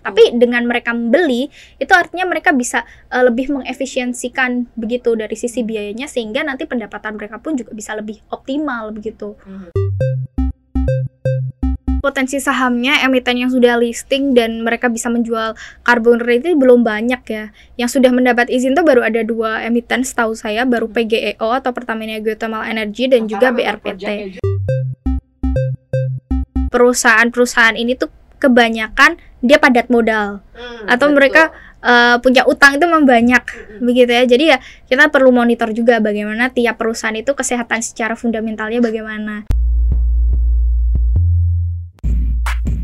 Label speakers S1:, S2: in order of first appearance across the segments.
S1: Tapi dengan mereka membeli itu artinya mereka bisa uh, lebih mengefisiensikan begitu dari sisi biayanya sehingga nanti pendapatan mereka pun juga bisa lebih optimal begitu. Hmm potensi sahamnya emiten yang sudah listing dan mereka bisa menjual carbon credit belum banyak ya. Yang sudah mendapat izin tuh baru ada dua emiten setahu saya, baru hmm. PGEO atau Pertamina Geothermal Energy dan juga BRPT. Perusahaan-perusahaan ini tuh kebanyakan dia padat modal hmm, atau betul. mereka uh, punya utang itu memang banyak hmm. begitu ya. Jadi ya kita perlu monitor juga bagaimana tiap perusahaan itu kesehatan secara fundamentalnya bagaimana.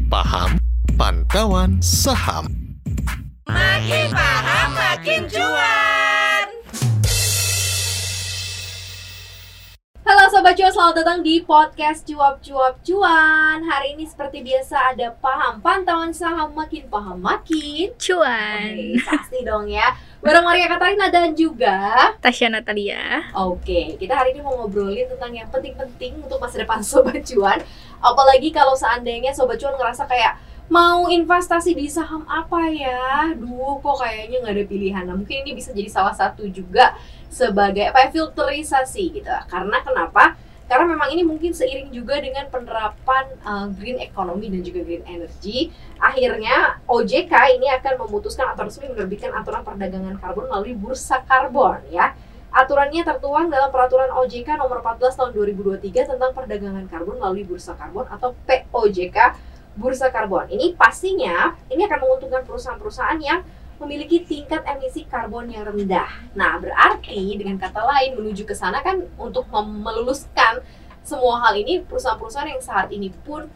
S2: Paham Pantauan Saham
S3: Makin paham makin cuan Halo Sobat Cuan, selamat datang di podcast Cuap Cuap Cuan. Hari ini seperti biasa ada paham pantauan saham makin paham makin.
S1: Cuan.
S3: Oke, pasti dong ya. Bareng Maria Katarina dan juga
S1: Tasya Natalia.
S3: Oke, kita hari ini mau ngobrolin tentang yang penting-penting untuk masa depan Sobat Cuan. Apalagi kalau seandainya sobat cuan ngerasa kayak mau investasi di saham apa ya? Duh kok kayaknya nggak ada pilihan. Nah mungkin ini bisa jadi salah satu juga sebagai apa ya, filterisasi gitu. Karena kenapa? Karena memang ini mungkin seiring juga dengan penerapan uh, green economy dan juga green energy. Akhirnya OJK ini akan memutuskan atau resmi menerbitkan aturan perdagangan karbon melalui bursa karbon ya. Aturannya tertuang dalam peraturan OJK nomor 14 tahun 2023 tentang perdagangan karbon melalui bursa karbon atau POJK bursa karbon. Ini pastinya ini akan menguntungkan perusahaan-perusahaan yang memiliki tingkat emisi karbon yang rendah. Nah, berarti dengan kata lain menuju ke sana kan untuk meluluskan semua hal ini perusahaan-perusahaan yang saat ini pun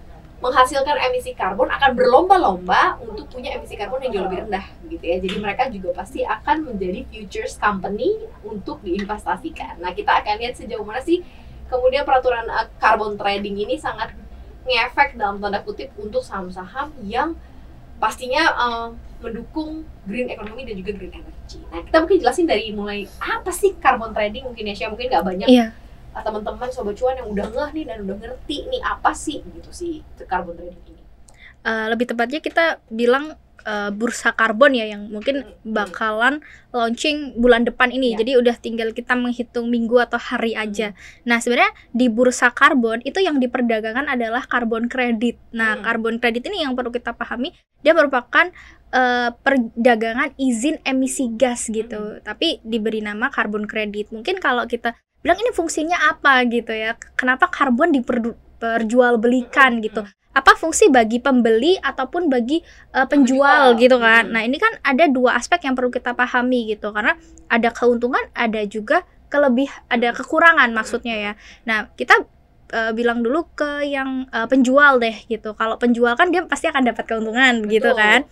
S3: menghasilkan emisi karbon akan berlomba-lomba untuk punya emisi karbon yang jauh lebih rendah gitu ya. Jadi mereka juga pasti akan menjadi futures company untuk diinvestasikan. Nah, kita akan lihat sejauh mana sih kemudian peraturan uh, carbon trading ini sangat ngefek dalam tanda kutip untuk saham-saham yang pastinya uh, mendukung green economy dan juga green energy. Nah, kita mungkin jelasin dari mulai apa sih carbon trading mungkin ya, mungkin nggak banyak
S1: yeah
S3: Ah, teman-teman sobat cuan yang udah ngeh nih dan udah ngerti nih apa sih gitu sih carbon trading ini?
S1: Uh, lebih tepatnya kita bilang uh, bursa karbon ya yang mungkin bakalan launching bulan depan ini. Ya. Jadi udah tinggal kita menghitung minggu atau hari aja. Hmm. Nah, sebenarnya di bursa karbon itu yang diperdagangkan adalah karbon kredit. Nah, hmm. karbon kredit ini yang perlu kita pahami, dia merupakan uh, perdagangan izin emisi gas gitu. Hmm. Tapi diberi nama karbon kredit. Mungkin kalau kita bilang ini fungsinya apa gitu ya kenapa karbon diperjualbelikan gitu apa fungsi bagi pembeli ataupun bagi uh, penjual, penjual. gitu kan. Nah ini kan ada dua aspek yang perlu kita pahami gitu karena ada keuntungan ada juga kelebih ada kekurangan maksudnya ya. Nah kita uh, bilang dulu ke yang uh, penjual deh gitu. Kalau penjual kan dia pasti akan dapat keuntungan Betul. gitu kan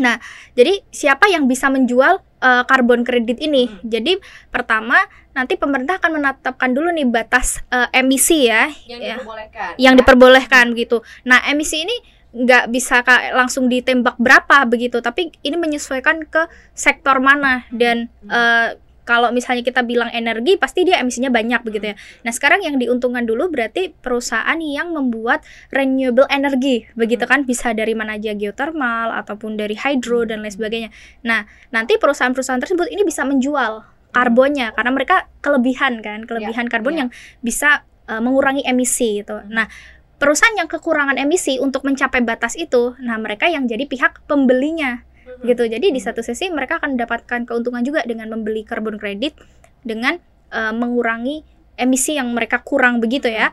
S1: Nah, jadi siapa yang bisa menjual uh, karbon kredit ini? Hmm. Jadi pertama nanti pemerintah akan menetapkan dulu nih batas uh, emisi ya,
S3: yang ya, diperbolehkan.
S1: Yang ya? diperbolehkan gitu. Nah, emisi ini nggak bisa langsung ditembak berapa begitu, tapi ini menyesuaikan ke sektor mana dan hmm. uh, kalau misalnya kita bilang energi pasti dia emisinya banyak begitu ya. Nah, sekarang yang diuntungkan dulu berarti perusahaan yang membuat renewable energy begitu hmm. kan bisa dari mana aja geothermal ataupun dari hydro dan lain sebagainya. Nah, nanti perusahaan-perusahaan tersebut ini bisa menjual karbonnya karena mereka kelebihan kan, kelebihan yeah, karbon yeah. yang bisa uh, mengurangi emisi. Hmm. Nah, perusahaan yang kekurangan emisi untuk mencapai batas itu, nah mereka yang jadi pihak pembelinya gitu. Jadi di satu sisi mereka akan mendapatkan keuntungan juga dengan membeli karbon kredit dengan uh, mengurangi emisi yang mereka kurang begitu ya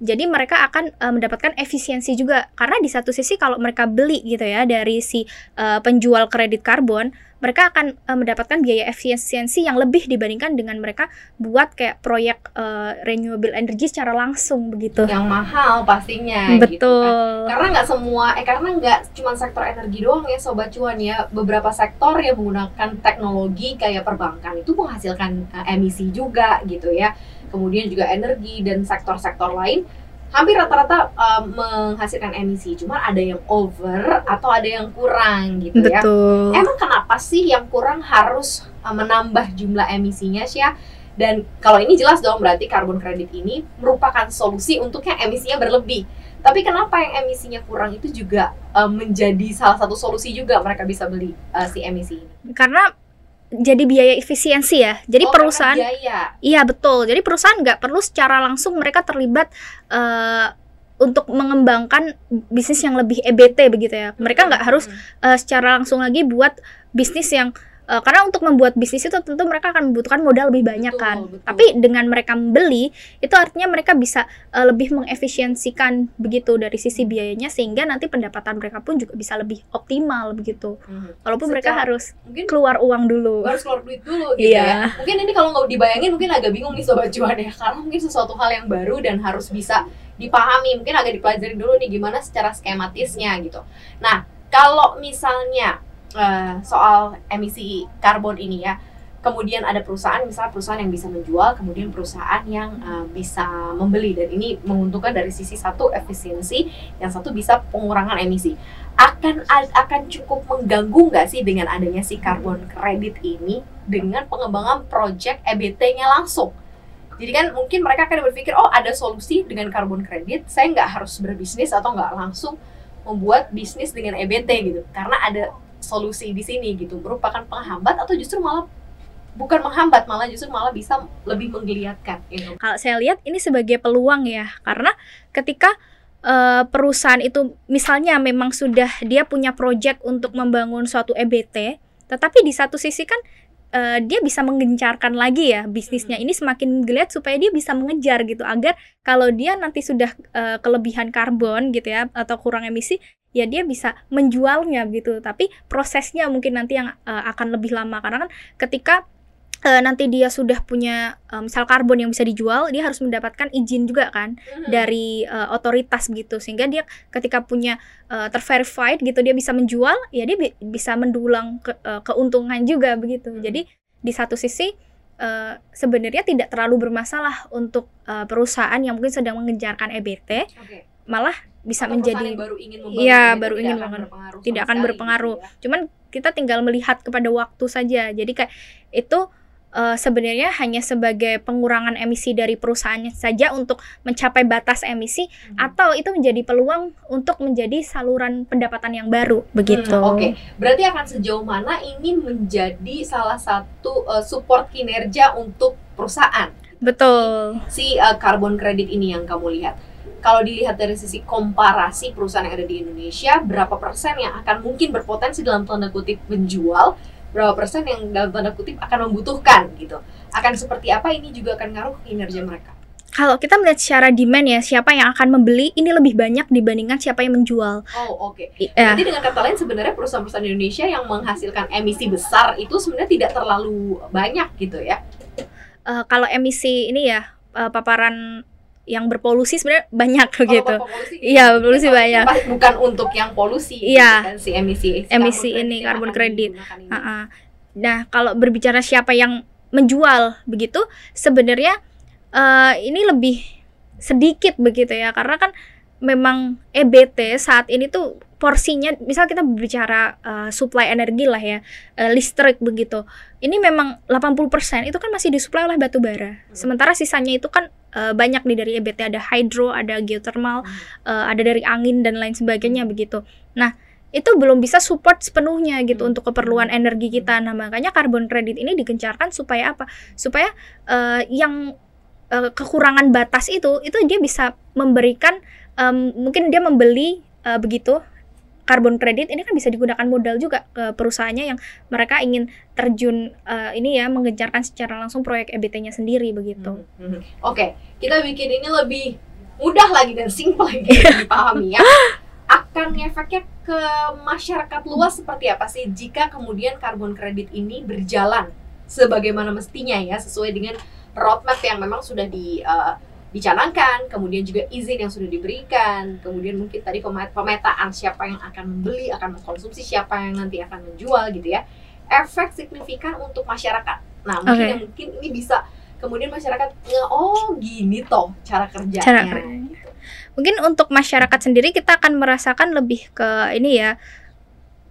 S1: jadi mereka akan uh, mendapatkan efisiensi juga karena di satu sisi kalau mereka beli gitu ya dari si uh, penjual kredit karbon mereka akan uh, mendapatkan biaya efisiensi yang lebih dibandingkan dengan mereka buat kayak proyek uh, renewable energy secara langsung begitu.
S3: Yang mahal pastinya.
S1: Betul. Gitu
S3: kan. Karena nggak semua, eh karena nggak cuma sektor energi doang ya sobat cuan ya. Beberapa sektor yang menggunakan teknologi kayak perbankan itu menghasilkan uh, emisi juga gitu ya. Kemudian juga energi dan sektor-sektor lain hampir rata-rata uh, menghasilkan emisi, cuma ada yang over atau ada yang kurang gitu
S1: ya. Betul.
S3: Emang kenapa sih yang kurang harus uh, menambah jumlah emisinya sih ya? Dan kalau ini jelas dong berarti karbon kredit ini merupakan solusi untuk yang emisinya berlebih. Tapi kenapa yang emisinya kurang itu juga uh, menjadi salah satu solusi juga mereka bisa beli uh, si emisi ini?
S1: Karena jadi biaya efisiensi ya. Jadi
S3: Oh,
S1: perusahaan
S3: biaya.
S1: Iya betul. Jadi perusahaan nggak perlu secara langsung mereka terlibat eh, untuk mengembangkan bisnis yang lebih EBT begitu ya. Mereka nggak harus
S3: Hmm.
S1: eh, secara langsung lagi buat bisnis yang eh, karena untuk membuat bisnis itu tentu mereka akan membutuhkan modal lebih banyak
S3: Betul,
S1: kan.
S3: betul.
S1: Tapi dengan mereka membeli itu artinya mereka bisa eh, lebih mengefisiensikan begitu dari sisi biayanya sehingga nanti pendapatan mereka pun juga bisa lebih optimal begitu.
S3: Hmm.
S1: Walaupun mereka
S3: Secara-
S1: harus
S3: mungkin
S1: keluar uang dulu.
S3: harus keluar duit dulu gitu
S1: Iya.
S3: ya. Mungkin ini kalau nggak dibayangin mungkin agak bingung nih sobat cuan ya karena mungkin sesuatu hal yang baru dan harus bisa dipahami. Mungkin agak dipelajari dulu nih gimana secara skematisnya gitu. Nah, kalau misalnya eh, soal emisi karbon ini ya, kemudian ada perusahaan misalnya perusahaan yang bisa menjual, kemudian perusahaan yang eh, bisa membeli. Dan ini menguntungkan dari sisi satu efisiensi, yang satu bisa pengurangan emisi. Akan akan cukup mengganggu nggak sih dengan adanya si karbon kredit ini dengan pengembangan project EBT-nya langsung. Jadi kan mungkin mereka akan berpikir, oh ada solusi dengan karbon kredit, saya nggak harus berbisnis atau nggak langsung membuat bisnis dengan EBT gitu, karena ada solusi di sini gitu, merupakan penghambat atau justru malah bukan menghambat, malah justru malah bisa lebih menggeliatkan. Gitu.
S1: Kalau saya lihat ini sebagai peluang ya, karena ketika eh, perusahaan itu misalnya memang sudah dia punya project untuk membangun suatu EBT, tetapi di satu sisi kan eh, dia bisa menggencarkan lagi ya bisnisnya ini semakin menggeliat supaya dia bisa mengejar gitu agar kalau dia nanti sudah eh, kelebihan karbon gitu ya atau kurang emisi ya dia bisa menjualnya gitu tapi prosesnya mungkin nanti yang eh, akan lebih lama karena kan ketika eh, nanti dia sudah punya eh, misal karbon yang bisa dijual, dia harus mendapatkan izin juga kan dari eh, otoritas gitu, sehingga dia ketika punya eh, terverified gitu dia bisa menjual, ya dia bi- bisa mendulang ke- eh, keuntungan juga begitu.
S3: Hmm.
S1: Jadi di satu sisi eh, sebenarnya tidak terlalu bermasalah untuk eh, perusahaan yang mungkin sedang mengejarkan EBT,
S3: Oke.
S1: malah bisa
S3: Atau
S1: menjadi
S3: baru ingin membangun
S1: Iya,
S3: EBT
S1: baru
S3: tidak
S1: ingin
S3: akan berpengaruh
S1: tidak akan berpengaruh.
S3: gitu ya.
S1: Cuman kita tinggal melihat kepada waktu saja. Jadi kayak itu eh, sebenarnya hanya sebagai pengurangan emisi dari perusahaannya saja untuk mencapai batas emisi
S3: Hmm.
S1: atau itu menjadi peluang untuk menjadi saluran pendapatan yang baru begitu.
S3: Hmm, Oke, berarti akan sejauh mana ini menjadi salah satu uh, support kinerja untuk perusahaan
S1: Betul.
S3: si uh, carbon credit ini yang kamu lihat. Kalau dilihat dari sisi komparasi perusahaan yang ada di Indonesia, berapa persen yang akan mungkin berpotensi dalam tanda kutip menjual, berapa persen yang dalam tanda kutip akan membutuhkan gitu. Akan seperti apa ini juga akan ngaruh ke kinerja mereka.
S1: Kalau kita melihat secara demand ya, siapa yang akan membeli ini lebih banyak dibandingkan siapa yang menjual.
S3: Oh, oke.
S1: Ya.
S3: Jadi dengan kata lain sebenarnya perusahaan-perusahaan Indonesia yang menghasilkan emisi besar itu sebenarnya tidak terlalu banyak gitu ya.
S1: Eh, kalau emisi ini ya eh, paparan yang berpolusi sebenarnya banyak begitu.
S3: polusi,
S1: Iya, polusi
S3: itu
S1: banyak.
S3: Bukan untuk yang polusi,
S1: Iya.
S3: gitu kan, si emisi si
S1: Emisi
S3: karbon
S1: ini, karbon kredit.
S3: ini.
S1: Uh-uh. Nah, kalau berbicara siapa yang menjual begitu, sebenarnya eh, ini lebih sedikit begitu ya, karena kan memang EBT saat ini tuh porsinya, misal kita berbicara eh, supply energi lah ya, eh, listrik begitu. Ini memang 80% itu kan masih disuplai oleh batu bara. Sementara sisanya itu kan eh, banyak nih dari EBT ada hydro, ada geothermal, eh, ada dari angin dan lain sebagainya begitu. Nah, itu belum bisa support sepenuhnya gitu
S3: Hmm.
S1: untuk keperluan energi kita. Nah, makanya karbon kredit ini digencarkan supaya apa? Supaya eh, yang eh, kekurangan batas itu itu dia bisa memberikan em, mungkin dia membeli eh, begitu karbon kredit ini kan bisa digunakan modal juga ke perusahaannya yang mereka ingin terjun eh, ini ya mengejarkan secara langsung proyek EBT-nya sendiri begitu.
S3: Hmm, hmm. Oke, kita bikin ini lebih mudah lagi dan simpel lagi dipahami ya. Akan efeknya ke masyarakat luas seperti apa sih jika kemudian karbon kredit ini berjalan sebagaimana mestinya ya sesuai dengan roadmap yang memang sudah di eh, dicanangkan, kemudian juga izin yang sudah diberikan, kemudian mungkin tadi pemet- pemetaan siapa yang akan membeli, akan mengkonsumsi, siapa yang nanti akan menjual gitu ya. Efek signifikan untuk masyarakat. Nah, mungkin
S1: Oke.
S3: yang mungkin ini bisa kemudian masyarakat nge oh gini toh cara kerjanya.
S1: Cara kerja. Mungkin untuk masyarakat sendiri kita akan merasakan lebih ke ini ya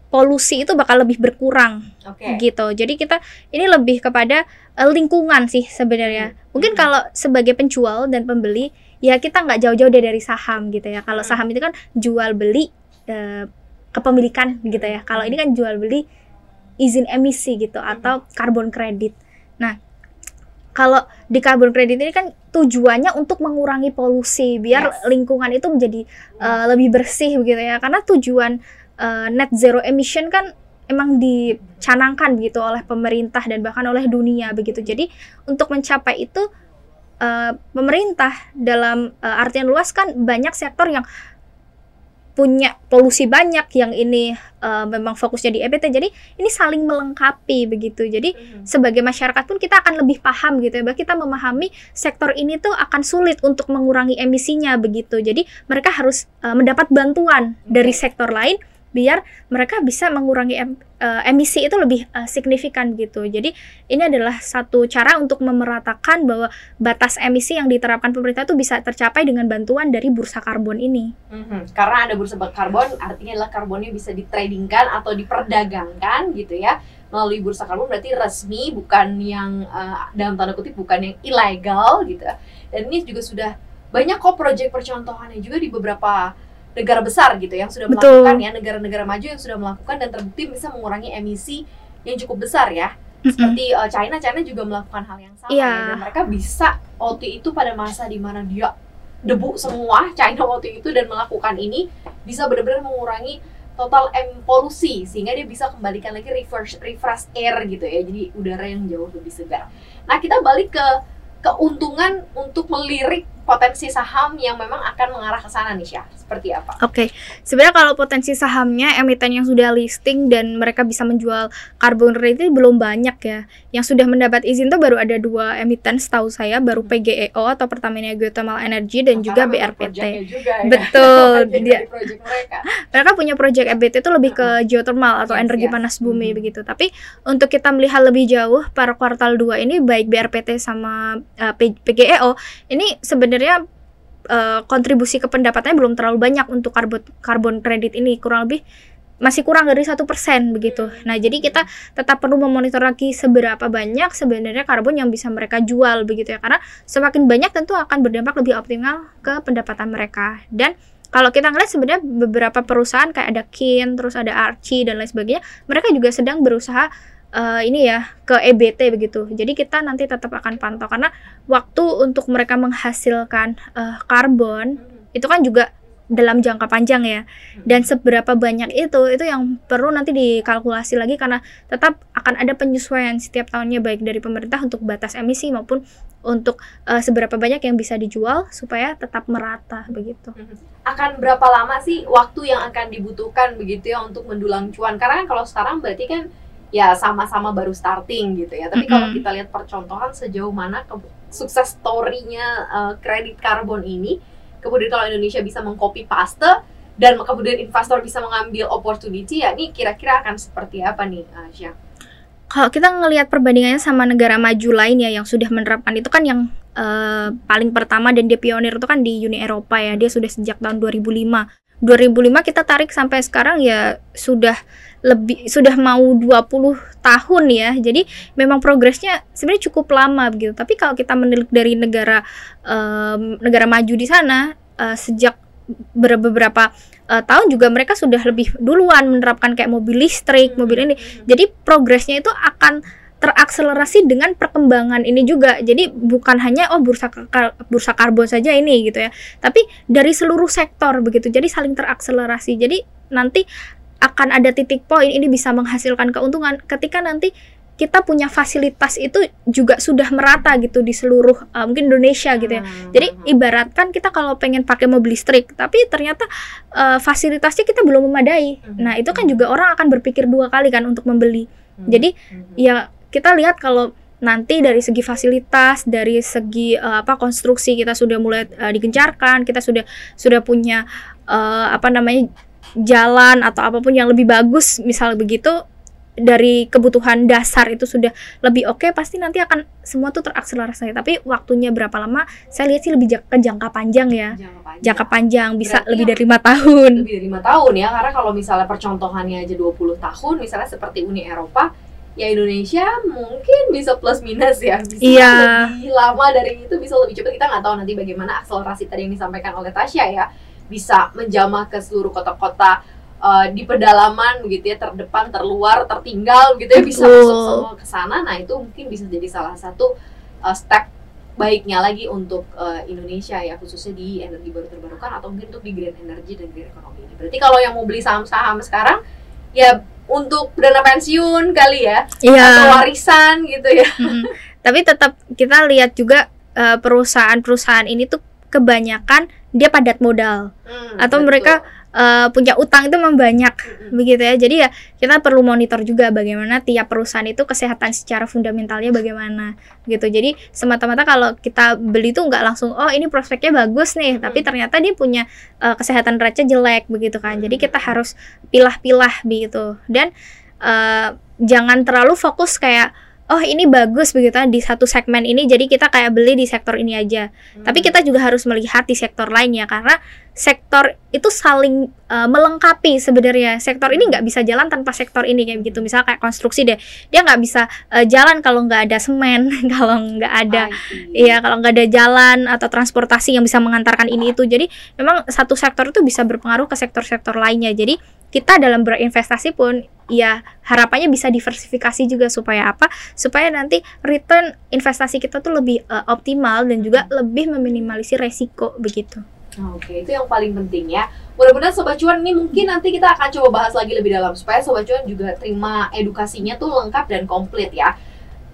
S1: polusi itu bakal lebih berkurang
S3: Oke.
S1: gitu. Jadi kita ini lebih kepada eh, lingkungan sih sebenarnya. Mungkin
S3: Hmm.
S1: kalau sebagai penjual dan pembeli ya kita nggak jauh-jauh dari saham gitu ya. Kalau
S3: Hmm.
S1: saham itu kan jual beli eh, kepemilikan gitu ya. Kalau ini kan jual beli izin emisi gitu
S3: Hmm.
S1: atau karbon kredit. Nah, kalau di karbon kredit ini kan tujuannya untuk mengurangi polusi biar
S3: Yes.
S1: lingkungan itu menjadi eh, lebih bersih begitu ya. Karena tujuan eh, net zero emission kan emang dicanangkan begitu oleh pemerintah dan bahkan oleh dunia begitu. Jadi untuk mencapai itu eh, pemerintah dalam eh, artian luas kan banyak sektor yang punya polusi banyak yang ini eh, memang fokusnya di EBT. Jadi ini saling melengkapi begitu. Jadi
S3: Mhm.
S1: sebagai masyarakat pun kita akan lebih paham gitu ya bahwa kita memahami sektor ini tuh akan sulit untuk mengurangi emisinya begitu jadi mereka harus uh, mendapat bantuan dari sektor lain biar mereka bisa mengurangi em- uh, emisi itu lebih uh, signifikan gitu jadi ini adalah satu cara untuk memeratakan bahwa batas emisi yang diterapkan pemerintah itu bisa tercapai dengan bantuan dari bursa karbon ini
S3: Mhm. Karena ada bursa karbon, artinya adalah karbonnya bisa ditradingkan atau diperdagangkan gitu ya melalui bursa karbon berarti resmi bukan yang eh, dalam tanda kutip bukan yang ilegal gitu. Dan ini juga sudah banyak kok proyek percontohannya juga di beberapa negara besar gitu yang sudah
S1: Betul.
S3: melakukan ya negara-negara maju yang sudah melakukan dan terbukti bisa mengurangi emisi yang cukup besar ya. Seperti eh, China, China juga melakukan hal yang sama
S1: Iya.
S3: ya. dan mereka bisa waktu itu pada masa di mana dia debu semua China waktu itu dan melakukan ini bisa benar-benar mengurangi total em polusi sehingga dia bisa kembalikan lagi refresh refresh air gitu ya jadi udara yang jauh lebih segar. Nah kita balik ke keuntungan untuk melirik potensi saham yang memang akan mengarah ke sana nih Syah seperti apa?
S1: Oke, sebenarnya kalau potensi sahamnya emiten yang sudah listing dan mereka bisa menjual karbon kredit itu belum banyak ya. Yang sudah mendapat izin tuh baru ada dua emiten setahu saya, baru PGEO atau Pertamina Geothermal Energy dan juga
S3: Karena memang
S1: BRPT.
S3: juga, ya.
S1: Betul, dia-
S3: mereka.
S1: Mereka punya proyek EBT itu lebih ke geothermal atau
S3: Yes,
S1: energi
S3: yes.
S1: panas bumi
S3: Mhm.
S1: begitu. Tapi untuk kita melihat lebih jauh pada kuartal 2 ini baik BRPT sama uh, P- PGEO ini sebenarnya uh, kontribusi ke pendapatannya belum terlalu banyak untuk karbon karbon kredit ini. Kurang lebih masih kurang dari satu persen begitu. Nah jadi kita tetap perlu memonitor lagi seberapa banyak sebenarnya karbon yang bisa mereka jual begitu ya. Karena semakin banyak tentu akan berdampak lebih optimal ke pendapatan mereka. Dan kalau kita ngeliat sebenarnya beberapa perusahaan kayak ada Kin, terus ada Archie dan lain sebagainya, mereka juga sedang berusaha eh, ini ya ke EBT begitu. Jadi kita nanti tetap akan pantau karena waktu untuk mereka menghasilkan eh, karbon itu kan juga dalam jangka panjang ya. Dan seberapa banyak itu itu yang perlu nanti dikalkulasi lagi karena tetap akan ada penyesuaian setiap tahunnya baik dari pemerintah untuk batas emisi maupun untuk eh, seberapa banyak yang bisa dijual supaya tetap merata begitu.
S3: akan berapa lama sih waktu yang akan dibutuhkan begitu ya untuk mendulang cuan? Karena kan kalau sekarang berarti kan ya sama-sama baru starting gitu ya. Tapi kalau kita lihat percontohan sejauh mana ke- sukses story-nya uh, kredit karbon ini, kemudian kalau Indonesia bisa mengcopy paste dan kemudian investor bisa mengambil opportunity ya ini kira-kira akan seperti apa nih uh, Syah?
S1: Kalau kita ngelihat perbandingannya sama negara maju lain ya yang sudah menerapkan itu kan yang eh, paling pertama dan dia pionir itu kan di Uni Eropa ya. Dia sudah sejak tahun 2005. 2005 kita tarik sampai sekarang ya sudah lebih sudah mau 20 tahun ya. Jadi memang progresnya sebenarnya cukup lama begitu. Tapi kalau kita menilik dari negara em, negara maju di sana eh, sejak ber- beberapa eh, tahun juga mereka sudah lebih duluan menerapkan kayak mobil listrik, mobil ini. Jadi progresnya itu akan terakselerasi dengan perkembangan ini juga. Jadi bukan hanya oh bursa kar- bursa karbon saja ini gitu ya. Tapi dari seluruh sektor begitu. Jadi saling terakselerasi. Jadi nanti akan ada titik poin ini bisa menghasilkan keuntungan ketika nanti kita punya fasilitas itu juga sudah merata gitu di seluruh uh, mungkin Indonesia gitu ya. Jadi ibaratkan kita kalau pengen pakai mobil listrik, tapi ternyata uh, fasilitasnya kita belum memadai.
S3: Mhm.
S1: Nah, itu kan juga orang akan berpikir dua kali kan untuk membeli.
S3: Hmm.
S1: Jadi ya kita lihat kalau nanti dari segi fasilitas, dari segi uh, apa konstruksi kita sudah mulai uh, digencarkan, kita sudah sudah punya uh, apa namanya jalan atau apa pun yang lebih bagus misal begitu dari kebutuhan dasar itu sudah lebih oke pasti nanti akan semua tuh terakselerasi. Tapi waktunya berapa lama saya lihat sih lebih ja- ke jangka panjang ya.
S3: Jangka panjang.
S1: jangka panjang bisa
S3: Berarti
S1: lebih
S3: yang-
S1: dari lima tahun.
S3: Lebih dari lima tahun ya karena kalau misalnya percontohannya aja 20 tahun misalnya seperti Uni Eropa ya Indonesia mungkin bisa plus minus ya. Bisa
S1: Iya.
S3: lebih lama dari itu bisa lebih cepat. Kita nggak tahu nanti bagaimana akselerasi tadi yang disampaikan oleh Tasya ya bisa menjamah ke seluruh kota-kota eh, di pedalaman begitu ya terdepan terluar tertinggal gitu ya bisa
S1: Betul.
S3: masuk semua ke sana nah itu mungkin bisa jadi salah satu eh, step baiknya lagi untuk eh, Indonesia ya khususnya di energi baru terbarukan atau mungkin untuk di green energy dan green economy ini. Berarti kalau yang mau beli saham-saham sekarang ya untuk dana pensiun kali ya
S1: iya
S3: atau warisan gitu ya.
S1: Mm-mm. tapi tetap kita lihat juga perusahaan-perusahaan ini tuh kebanyakan dia padat modal.
S3: Hmm,
S1: Atau
S3: betul.
S1: mereka eh, punya utang itu memang banyak
S3: Mm-mm.
S1: begitu ya. Jadi ya kita perlu monitor juga bagaimana tiap perusahaan itu kesehatan secara fundamentalnya bagaimana gitu. Jadi semata-mata kalau kita beli tuh nggak langsung oh ini prospeknya bagus nih tapi ternyata dia punya eh, kesehatan neraca jelek begitu kan. Jadi kita harus pilah-pilah begitu. Dan eh, jangan terlalu fokus kayak oh ini bagus begitu kan di satu segmen ini jadi kita kayak beli di sektor ini aja
S3: Hmm.
S1: tapi kita juga harus melihat di sektor lainnya karena sektor itu saling uh, melengkapi sebenarnya. Sektor ini nggak bisa jalan tanpa sektor ini kayak gitu. Misal kayak konstruksi deh, dia nggak bisa uh, jalan kalau nggak ada semen, kalau nggak ada. Iya, kalau nggak ada jalan atau transportasi yang bisa mengantarkan ini itu. Jadi memang satu sektor itu bisa berpengaruh ke sektor-sektor lainnya. Jadi kita dalam berinvestasi pun ya harapannya bisa diversifikasi juga supaya apa? Supaya nanti return investasi kita tuh lebih uh, optimal dan juga lebih meminimalisir resiko begitu.
S3: Oke, itu yang paling penting ya. Mudah-mudahan Sobat Cuan ini mungkin nanti kita akan coba bahas lagi lebih dalam supaya Sobat Cuan juga terima edukasinya tuh lengkap dan komplit ya.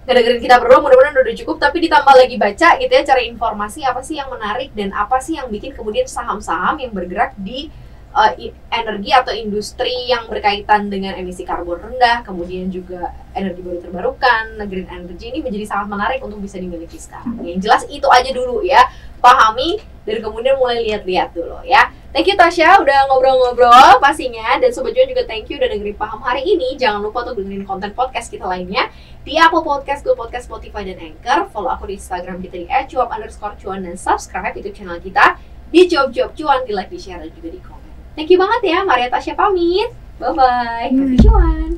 S3: Ngedengerin kita berdua mudah-mudahan udah cukup tapi ditambah lagi baca gitu ya cari informasi apa sih yang menarik dan apa sih yang bikin kemudian saham-saham yang bergerak di uh, energi atau industri yang berkaitan dengan emisi karbon rendah, kemudian juga energi baru terbarukan, green energy ini menjadi sangat menarik untuk bisa dimiliki sekarang. Yang jelas itu aja dulu ya, pahami dan kemudian mulai lihat-lihat dulu ya. Thank you Tasya udah ngobrol-ngobrol pastinya dan Sobat Cuan juga thank you udah dengerin paham hari ini. Jangan lupa untuk dengerin konten podcast kita lainnya di Apple Podcast, Google Podcast, Spotify, dan Anchor. Follow aku di Instagram kita di @cuap underscore cuan dan subscribe YouTube channel kita di Cuap Cuap Cuan di like, di share dan juga di komen. Thank you banget ya, Maria Tasya pamit. Bye bye. Happy cuan.